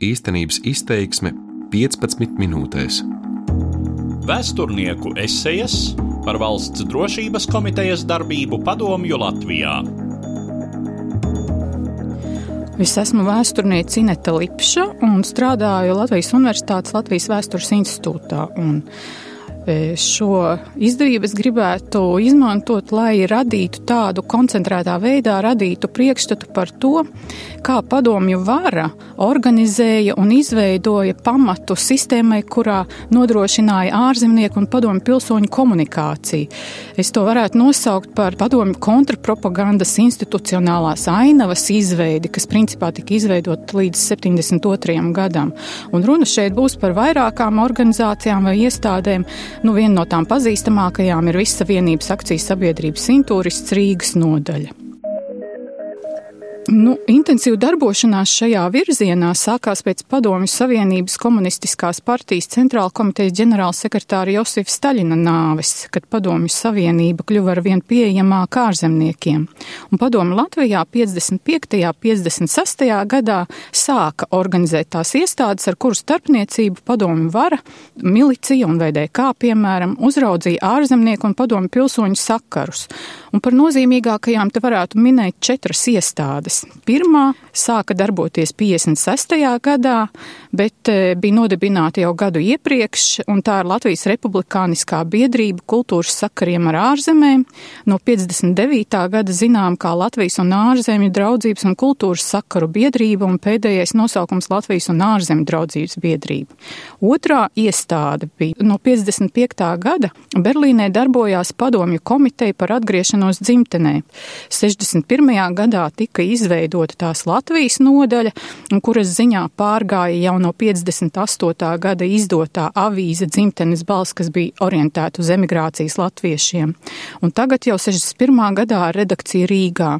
Īstenības izteiksme 15 minūtēs. Vēsturnieku esejas par valsts drošības komitejas darbību padomju Latvijā. Es esmu vēsturniece Ineta Lipša un strādāju Latvijas Universitātes Latvijas Vēstures institūtā. Un E, šo izdevību es gribētu izmantot, lai radītu tādu koncentrētā veidā, radītu priekšstatu par to, kā padomju vara organizēja un izveidoja pamatu sistēmai, kurā nodrošināja ārzemnieku un padomju pilsoņu komunikāciju. Es to varētu nosaukt par padomju kontrapropagandas institucionālās ainavas izveidi, kas principā tika izveidota līdz 72. gadam. Un runa šeit būs par vairākām organizācijām vai iestādēm, Nu, viena no tām pazīstamākajām ir Vissavienības akcijas sabiedrības Sintūrists Rīgas nodaļa. Nu, intensīva darbošanās šajā virzienā sākās pēc Padomju Savienības komunistiskās partijas centrāla komitejas ģenerālsekretāra Josifa Staļina nāves, kad Padomju Savienība kļuva ar vien pieejamāk ārzemniekiem. Un Padomju Latvijā 55. un 56. gadā sāka organizēt tās iestādes, ar kuru starpniecību Padomju vara, milicija un VDK, piemēram, uzraudzīja ārzemnieku un Padomju pilsoņu sakarus. Un par nozīmīgākajām te varētu minēt četras iestādes. Pirmā sāka darboties 56. gadā, bet e, bija nodibināta jau gadu iepriekš, un tā ir Latvijas Republikāniskā biedrība kultūras sakariem ar ārzemēm. No 59. gada zinām kā Latvijas un ārzemju draudzības un kultūras sakaru biedrība, un pēdējais nosaukums Latvijas un ārzemju draudzības biedrība. Otrā iestāde bija no 55. gada Berlīnē darbojās padomju komiteja par atgriešanos dzimtenē. 61. gadā tika izveidota tās Latvijas nodaļa, kuras ziņā pārgāja jau no 58. gada izdotā avīze dzimtenes balss, kas bija orientēta uz emigrācijas latviešiem. Un tagad jau 61. gadā redakcija Rīgā.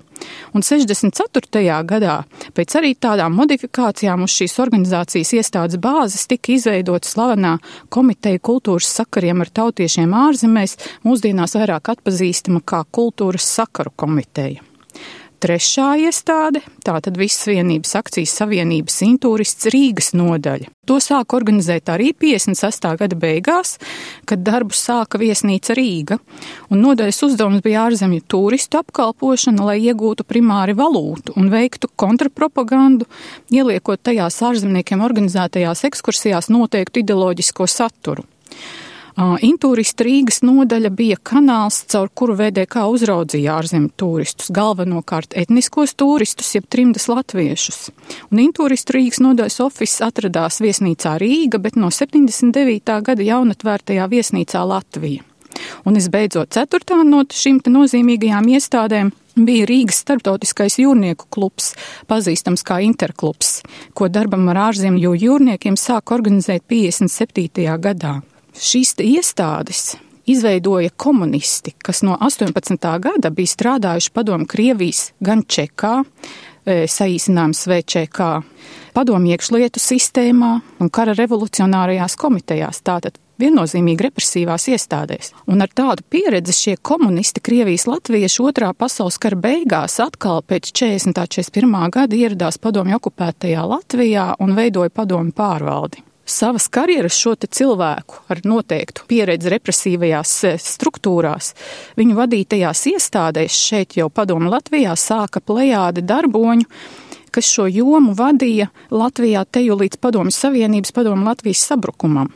Un 64. gadā, pēc arī tādām modifikācijām uz šīs organizācijas iestādes bāzes, tika izveidota slavenā komiteja kultūras sakariem ar tautiešiem ārzemēs, mūsdienās vairāk atpazīstama kā kultūras sakaru komiteja. Trešā iestāde - tātad Visas vienības akcijas savienības intūrists Rīgas nodaļa. To sāka organizēt arī 56. gada beigās, kad darbu sāka viesnīca Rīga, un nodaļas uzdevums bija ārzemju turistu apkalpošana, lai iegūtu primāri valūtu un veiktu kontrapropagandu, ieliekot tajās ārzemniekiem organizētajās ekskursijās noteiktu ideoloģisko saturu. Intūrista Rīgas nodaļa bija kanāls, caur kuru VDK uzraudzīja ārzemju turistus, galvenokārt etniskos turistus, jeb trimdas latviešus. Un Intūrista Rīgas nodaļas ofiss atradās viesnīcā Rīga, bet no 79. gada jaunatvērtajā viesnīcā Latvija. Un visbeidzot, ceturtā no šīm nozīmīgajām iestādēm bija Rīgas starptautiskais jūrnieku klubs, pazīstams kā Interklubs, ko darbam ar ārzemju jūrniekiem sāk organizēt 57. gadā. Šīs iestādes izveidoja komunisti, kas no 18. gada bija strādājuši padomu Krievijas gan Čekā, e, saīsinājums VČK, padomu iekšlietu sistēmā un kara revolucionārajās komitejās, tātad viennozīmīgi represīvās iestādēs. Un ar tādu pieredzi šie komunisti Krievijas latvieši otrā pasaules kara beigās atkal pēc 40. un 41. gada ieradās padomju okupētajā Latvijā un veidoja padomju pārvaldi savas karjeras šo cilvēku ar noteiktu pieredzi represīvajās eh, struktūrās, viņu vadītajās iestādēs šeit jau padomu Latvijā sāka plejāde darboņu, kas šo jomu vadīja Latvijā teju līdz padomu Savienības padomu Latvijas sabrukumam.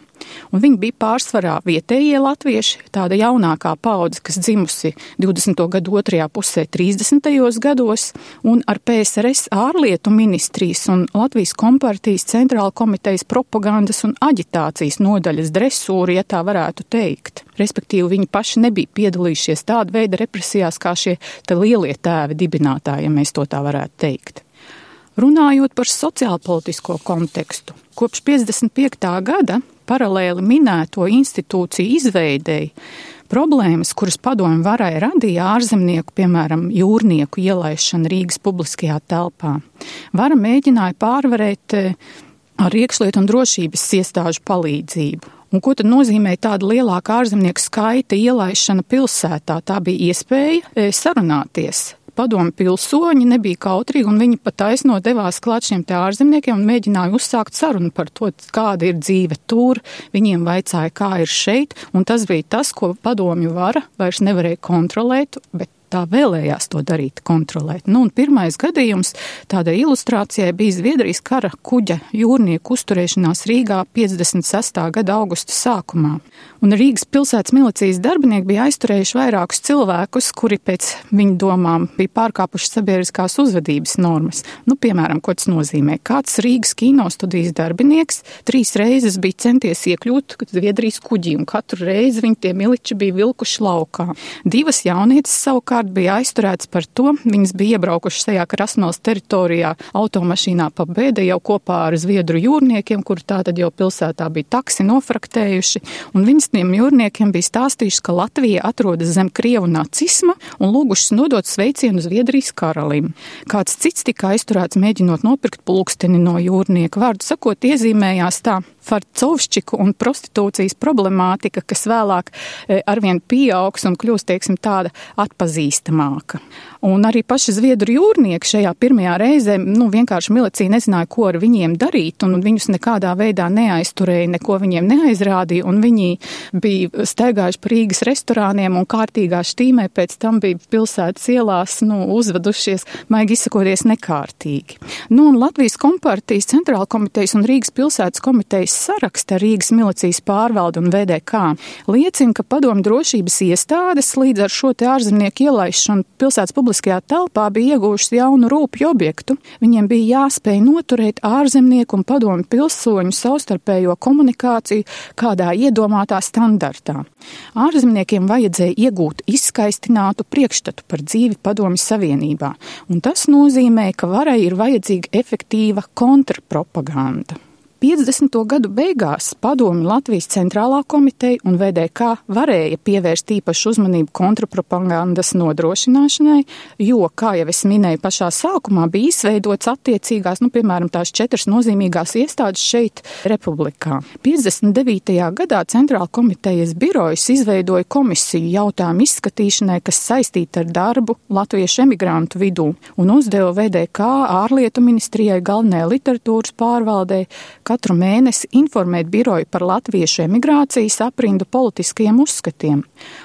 Un viņi bija pārsvarā vietējie latvieši, tāda jaunākā paudze, kas dzimusi 20. gadu otrajā pusē, 30. gados, un ar PSRS ārlietu ministrijas un Latvijas kompartijas centrāla komitejas propagandas un aģitācijas nodaļas dresūri, ja tā varētu teikt. Respektīvi, viņi paši nebija piedalījušies tāda veida represijās kā šie lielie tēvi dibinātāji, ja mēs to tā varētu teikt. Runājot par sociālpolitisko kontekstu, kopš 55. gada paralēli minēto institūciju izveidēji problēmas, kuras padomju varai radīja ārzemnieku, piemēram, jūrnieku ielaišana Rīgas publiskajā telpā. Vara mēģināja pārvarēt eh, ar iekšlietu un drošības iestāžu palīdzību. Un ko tad nozīmē tāda lielāka ārzemnieku skaita ielaišana pilsētā? Tā bija iespēja eh, sarunāties padomu pilsoņi nebija kautrīgi, un viņi pat taisno devās klāt šiem te ārzemniekiem un mēģināja uzsākt sarunu par to, kāda ir dzīve tur. Viņiem vaicāja, kā ir šeit, un tas bija tas, ko padomju vara vairs nevarēja kontrolēt, bet tā vēlējās to darīt, kontrolēt. Nu, pirmais gadījums tādai ilustrācijai bija Zviedrijas kara kuģa jūrnieku uzturēšanās Rīgā 56. gada augusta sākumā. Un Rīgas pilsētas milicijas darbinieki bija aizturējuši vairākus cilvēkus, kuri pēc viņu domām bija pārkāpuši sabiedriskās uzvedības normas. Nu, piemēram, ko tas nozīmē? Kāds Rīgas kino studijas darbinieks trīs reizes bija centies iekļūt Zviedrijas kuģī, un katru reizi viņi tie miliči bija vilkuši laukā. Divas jaunietes savukārt savukārt bija aizturēts par to, viņas bija iebraukušas tajā Krasnolas teritorijā automašīnā pa bēda jau kopā ar zviedru jūrniekiem, kuri tātad jau pilsētā bija taksi nofraktējuši, un viņas tiem jūrniekiem bija stāstījuši, ka Latvija atrodas zem Krievu nacisma un lūgušas nodot sveicienu Zviedrijas karalim. Kāds cits tika aizturēts mēģinot nopirkt pulksteni no jūrnieka, vārdu sakot, iezīmējās tā Farcovšķiku un prostitūcijas problemātika, kas vēlāk e, arvien pieaugs un kļūst, teiksim, tāda atpazīstamāka. Un arī paši zviedru jūrnieki šajā pirmajā reizē, nu, vienkārši milicija nezināja, ko ar viņiem darīt, un viņus nekādā veidā neaizturēja, neko viņiem neaizrādīja, un viņi bija staigājuši pa Rīgas restorāniem un kārtīgā štīmē pēc tam bija pilsētas ielās, nu, uzvedušies, maigi izsakoties nekārtīgi. Nu, un Latvijas kompartijas centrāla komitejas un Rīgas pilsētas komitejas saraksta Rīgas milicijas pārvalde un VDK liecina, ka padomu drošības iestādes līdz ar šo te ārzemnieku ielaišanu pilsētas publiskajā telpā bija iegūšas jaunu rūpju objektu. Viņiem bija jāspēj noturēt ārzemnieku un padomu pilsoņu savstarpējo komunikāciju kādā iedomātā standartā. Ārzemniekiem vajadzēja iegūt izskaistinātu priekšstatu par dzīvi padomu savienībā, un tas nozīmē, ka varai ir vajadzīga efektīva kontrapropaganda. 50. gadu beigās padomi Latvijas centrālā komiteja un VDK varēja pievērst īpašu uzmanību kontrapropagandas nodrošināšanai, jo, kā jau es minēju pašā sākumā, bija izveidots attiecīgās, nu, piemēram, tās četras nozīmīgās iestādes šeit republikā. 59. gadā centrāla komitejas birojas izveidoja komisiju jautājumu izskatīšanai, kas saistīta ar darbu latviešu emigrantu vidū, un uzdeva VDK ārlietu ministrijai galvenajai literatūras pārvaldē, katru mēnesi informēt biroju par latviešu emigrācijas aprindu politiskajiem uzskatiem,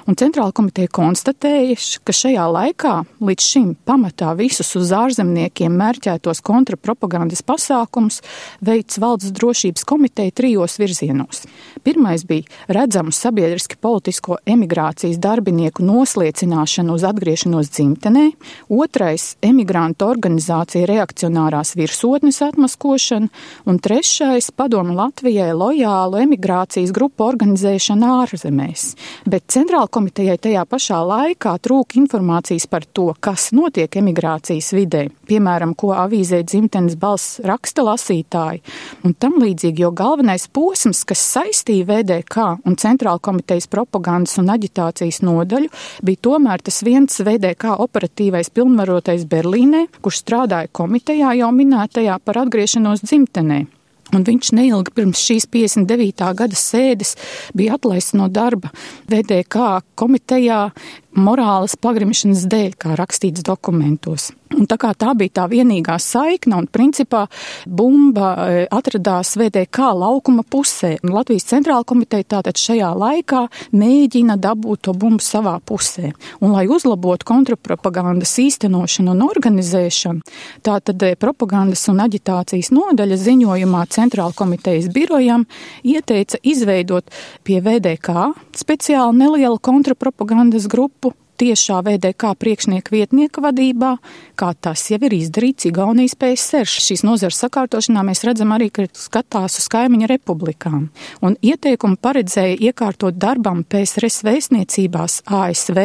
un centrāla komiteja konstatēja, ka šajā laikā līdz šim pamatā visus uz ārzemniekiem mērķētos kontrapropagandas pasākums veids valsts drošības komiteja trijos virzienos. Pirmais bija redzamu sabiedriski politisko emigrācijas darbinieku nosliecināšanu uz atgriešanos dzimtenē, otrais - emigrantu organizācija reakcionārās virsotnes atmaskošana, un trešais Otrais - padomu Latvijai lojālu emigrācijas grupu organizēšana ārzemēs, bet centrāla komitejai tajā pašā laikā trūka informācijas par to, kas notiek emigrācijas vidē, piemēram, ko avīzē dzimtenes balss raksta lasītāji. Un tam līdzīgi, jo galvenais posms, kas saistīja VDK un centrāla komitejas propagandas un aģitācijas nodaļu, bija tomēr tas viens VDK operatīvais pilnvarotais Berlīnē, kurš strādāja komitejā jau minētajā par atgriešanos dzimtenē. Un viņš neilgi pirms šīs 59. gada sēdes bija atlaists no darba VDK komitejā morāles pagrimšanas dēļ, kā rakstīts dokumentos. Un tā kā tā bija tā vienīgā saikna, un principā bumba e, atradās VDK laukuma pusē, un Latvijas centrāla komiteja tātad šajā laikā mēģina dabūt to bumbu savā pusē. Un, lai uzlabotu kontrapropagandas īstenošanu un organizēšanu, tātad e, propagandas un aģitācijas nodaļa ziņojumā centrāla komitejas birojam ieteica izveidot pie VDK speciāli nelielu kontrapropagandas grupu, tiešā VDK priekšnieka vietnieka vadībā, kā tas jau ir izdarīts Igaunijas PSR. Šīs nozares sakārtošanā mēs redzam arī, ka skatās uz kaimiņa republikām. Un ieteikumu paredzēja iekārtot darbam PSRS vēstniecībās ASV,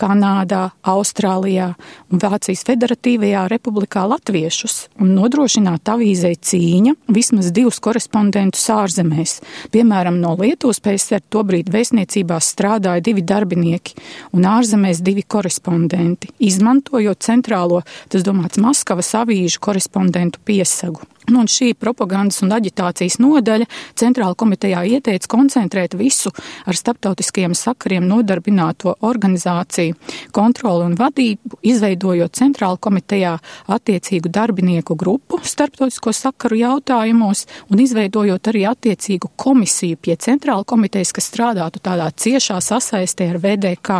Kanādā, Austrālijā un Vācijas Federatīvajā republikā latviešus un nodrošināt avīzei cīņa vismaz divus korespondentus ārzemēs. Piemēram, no Lietuvas PSR tobrīd vēstniecībās strādāja divi darbinieki un ārzemēs mēs divi korespondenti, izmantojot centrālo, tas domāts Maskavas avīžu korespondentu piesagu. Nu, un šī propagandas un aģitācijas nodaļa centrāla komitejā ieteica koncentrēt visu ar starptautiskajiem sakariem nodarbināto organizāciju kontroli un vadību, izveidojot centrāla komitejā attiecīgu darbinieku grupu starptautisko sakaru jautājumos un izveidojot arī attiecīgu komisiju pie centrāla komitejas, kas strādātu tādā ciešā sasaistē ar VDK.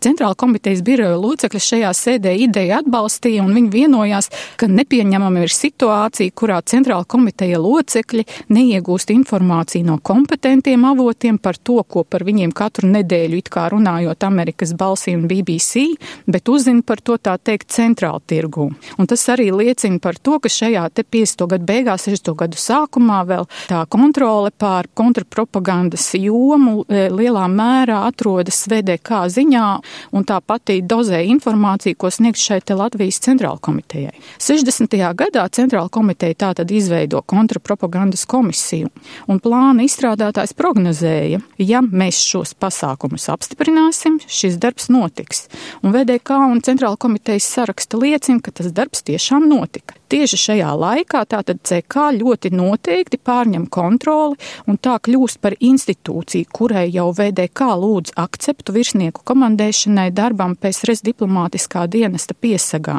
Centrāla komitejas biroja locekļi šajā sēdē ideju atbalstīja un viņi vienojās, ka nepieņemama ir situācija, kurā centrāla komiteja locekļi neiegūst informāciju no kompetentiem avotiem par to, ko par viņiem katru nedēļu it kā runājot Amerikas balsī un BBC, bet uzzina par to tā teikt centrāla tirgū. Un tas arī liecina par to, ka šajā te 50. gadu beigās, 60. gadu sākumā vēl tā kontrole pār kontrapropagandas jomu e, lielā mērā atrodas VDK ziņā un tā pati dozē informāciju, ko sniegs šai te Latvijas centrāla komitejai. 60. gadā centrāla komiteja tā tātad izveido kontrapropagandas komisiju. Un plāna izstrādātājs prognozēja, ja mēs šos pasākumus apstiprināsim, šis darbs notiks. Un VDK un Centrāla komitejas saraksta liecina, ka tas darbs tiešām notika. Tieši šajā laikā tātad CK ļoti noteikti pārņem kontroli un tā kļūst par institūciju, kurai jau VDK lūdz akceptu virsnieku komandēšanai darbam PSRS diplomātiskā dienesta piesagā.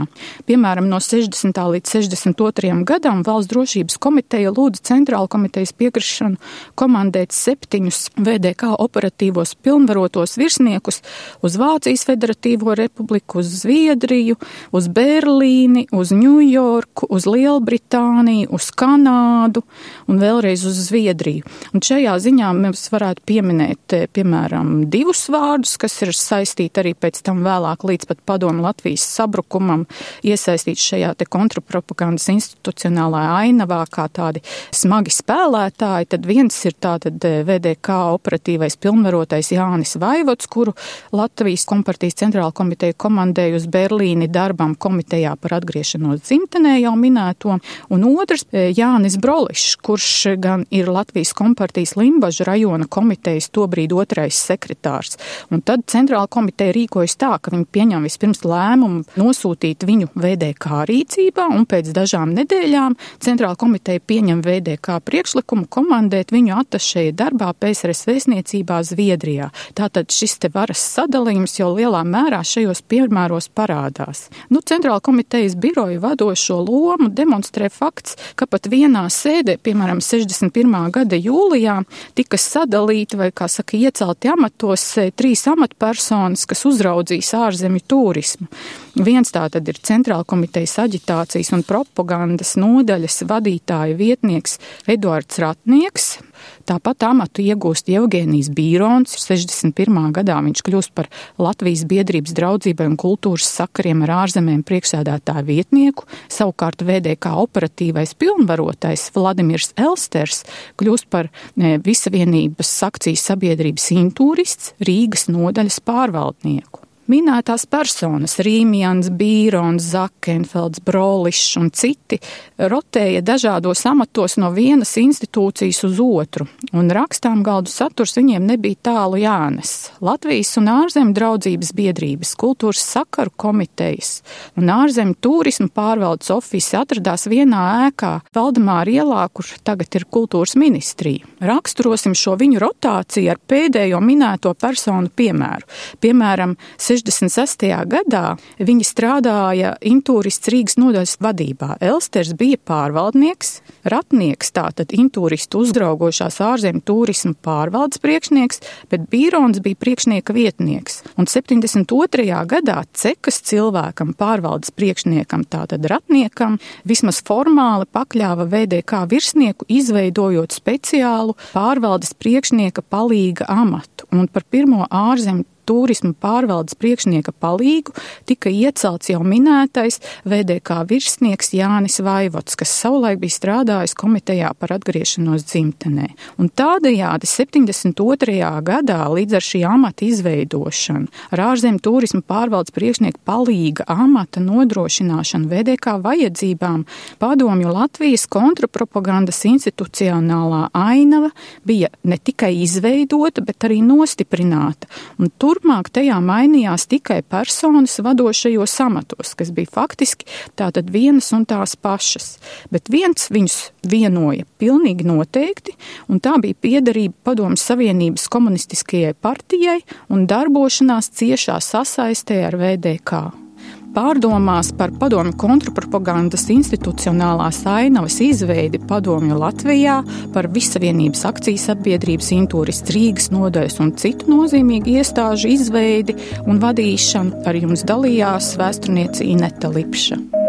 Piemēram, no 60. līdz 62. gadam valsts drošības komiteja lūdza centrāla komitejas piekrišanu komandēt septiņus VDK operatīvos pilnvarotos virsniekus uz Vācijas Federatīvo republiku, uz Zviedriju, uz Berlīni, uz Ņujorku, Ameriku, uz Lielbritāniju, uz Kanādu un vēlreiz uz Zviedriju. Un šajā ziņā mēs varētu pieminēt, eh, piemēram, divus vārdus, kas ir saistīti arī pēc tam vēlāk līdz pat padomu Latvijas sabrukumam, iesaistīti šajā te kontrapropagandas institucionālā ainavā kā tādi smagi spēlētāji. Tad viens ir tātad eh, VDK operatīvais pilnvarotais Jānis Vaivots, kuru Latvijas kompartijas centrāla komiteja komandēja uz Berlīni darbam komitejā par atgriešanos dzimtenē jau jau minēto, un otrs e, Jānis Brolišs, kurš gan ir Latvijas kompartijas Limbaža rajona komitejas tobrīd otrais sekretārs. Un tad centrāla komiteja rīkojas tā, ka viņi pieņem vispirms lēmumu nosūtīt viņu VDK rīcībā, un pēc dažām nedēļām centrāla komiteja pieņem VDK priekšlikumu komandēt viņu atašēja darbā PSRS vēstniecībā Zviedrijā. Tātad šis te varas sadalījums jau lielā mērā šajos piemēros parādās. Nu, centrāla komitejas biroja vadošo lomu lomu demonstrē fakts, ka pat vienā sēdē, piemēram, 61. gada jūlijā, tika sadalīti vai, kā saka, iecelti amatos e, trīs amatpersonas, kas uzraudzīs ārzemju turismu. Viens tā tad ir centrāla komitejas aģitācijas un propagandas nodaļas vadītāja vietnieks Eduards Ratnieks, Tāpat amatu iegūst Jevgenijs Bīrons. 61. gadā viņš kļūst par Latvijas biedrības draudzībai un kultūras sakariem ar ārzemēm priekšsēdētāju vietnieku. Savukārt VDK operatīvais pilnvarotais Vladimirs Elsters kļūst par ne, visavienības akcijas sabiedrības intūrists Rīgas nodaļas pārvaldnieku. Minētās personas - Rīmjans, Bīrons, Zakenfelds, Brolišs un citi - rotēja dažādos amatos no vienas institūcijas uz otru, un rakstām galdu saturs viņiem nebija tālu jānes. Latvijas un ārzemju draudzības biedrības, kultūras sakaru komitejas un ārzemju turismu pārvaldes ofisi atradās vienā ēkā Valdemāra ielā, kur tagad ir kultūras ministrija. Raksturosim šo viņu rotāciju ar pēdējo minēto personu piemēru. Piemēram, 66. gadā viņi strādāja intūrists Rīgas nodaļas vadībā. Elsters bija pārvaldnieks, ratnieks, tātad intūristu uzdraugošās ārzemju turismu pārvaldes priekšnieks, bet Bīrons bija priekšnieka vietnieks. Un 72. gadā cekas cilvēkam, pārvaldes priekšniekam, tātad ratniekam, vismaz formāli pakļāva VDK virsnieku, izveidojot speciālu pārvaldes priekšnieka palīga amatu. Un par pirmo ārzemju turisma pārvaldes priekšnieka palīgu tika iecelts jau minētais VDK virsnieks Jānis Vaivots, kas savulaik bija strādājis komitejā par atgriešanos dzimtenē. Un tādējādi 72. gadā līdz ar šī amata izveidošanu, ar ārzemju turisma pārvaldes priekšnieku palīga amata nodrošināšanu VDK vajadzībām, padomju Latvijas kontrapropagandas institucionālā ainava bija ne tikai izveidota, bet arī nostiprināta. Un tur turpmāk tajā mainījās tikai personas vadošajos amatos, kas bija faktiski tātad vienas un tās pašas. Bet viens viņus vienoja pilnīgi noteikti, un tā bija piederība Padomu Savienības komunistiskajai partijai un darbošanās ciešā sasaistē ar VDK pārdomās par padomju kontrpropagandas institucionālās ainavas izveidi padomju Latvijā, par Visavienības akcijas sabiedrības Intūris Rīgas nodaļas un citu nozīmīgu iestāžu izveidi un vadīšanu ar jums dalījās vēsturniece Ineta Lipša.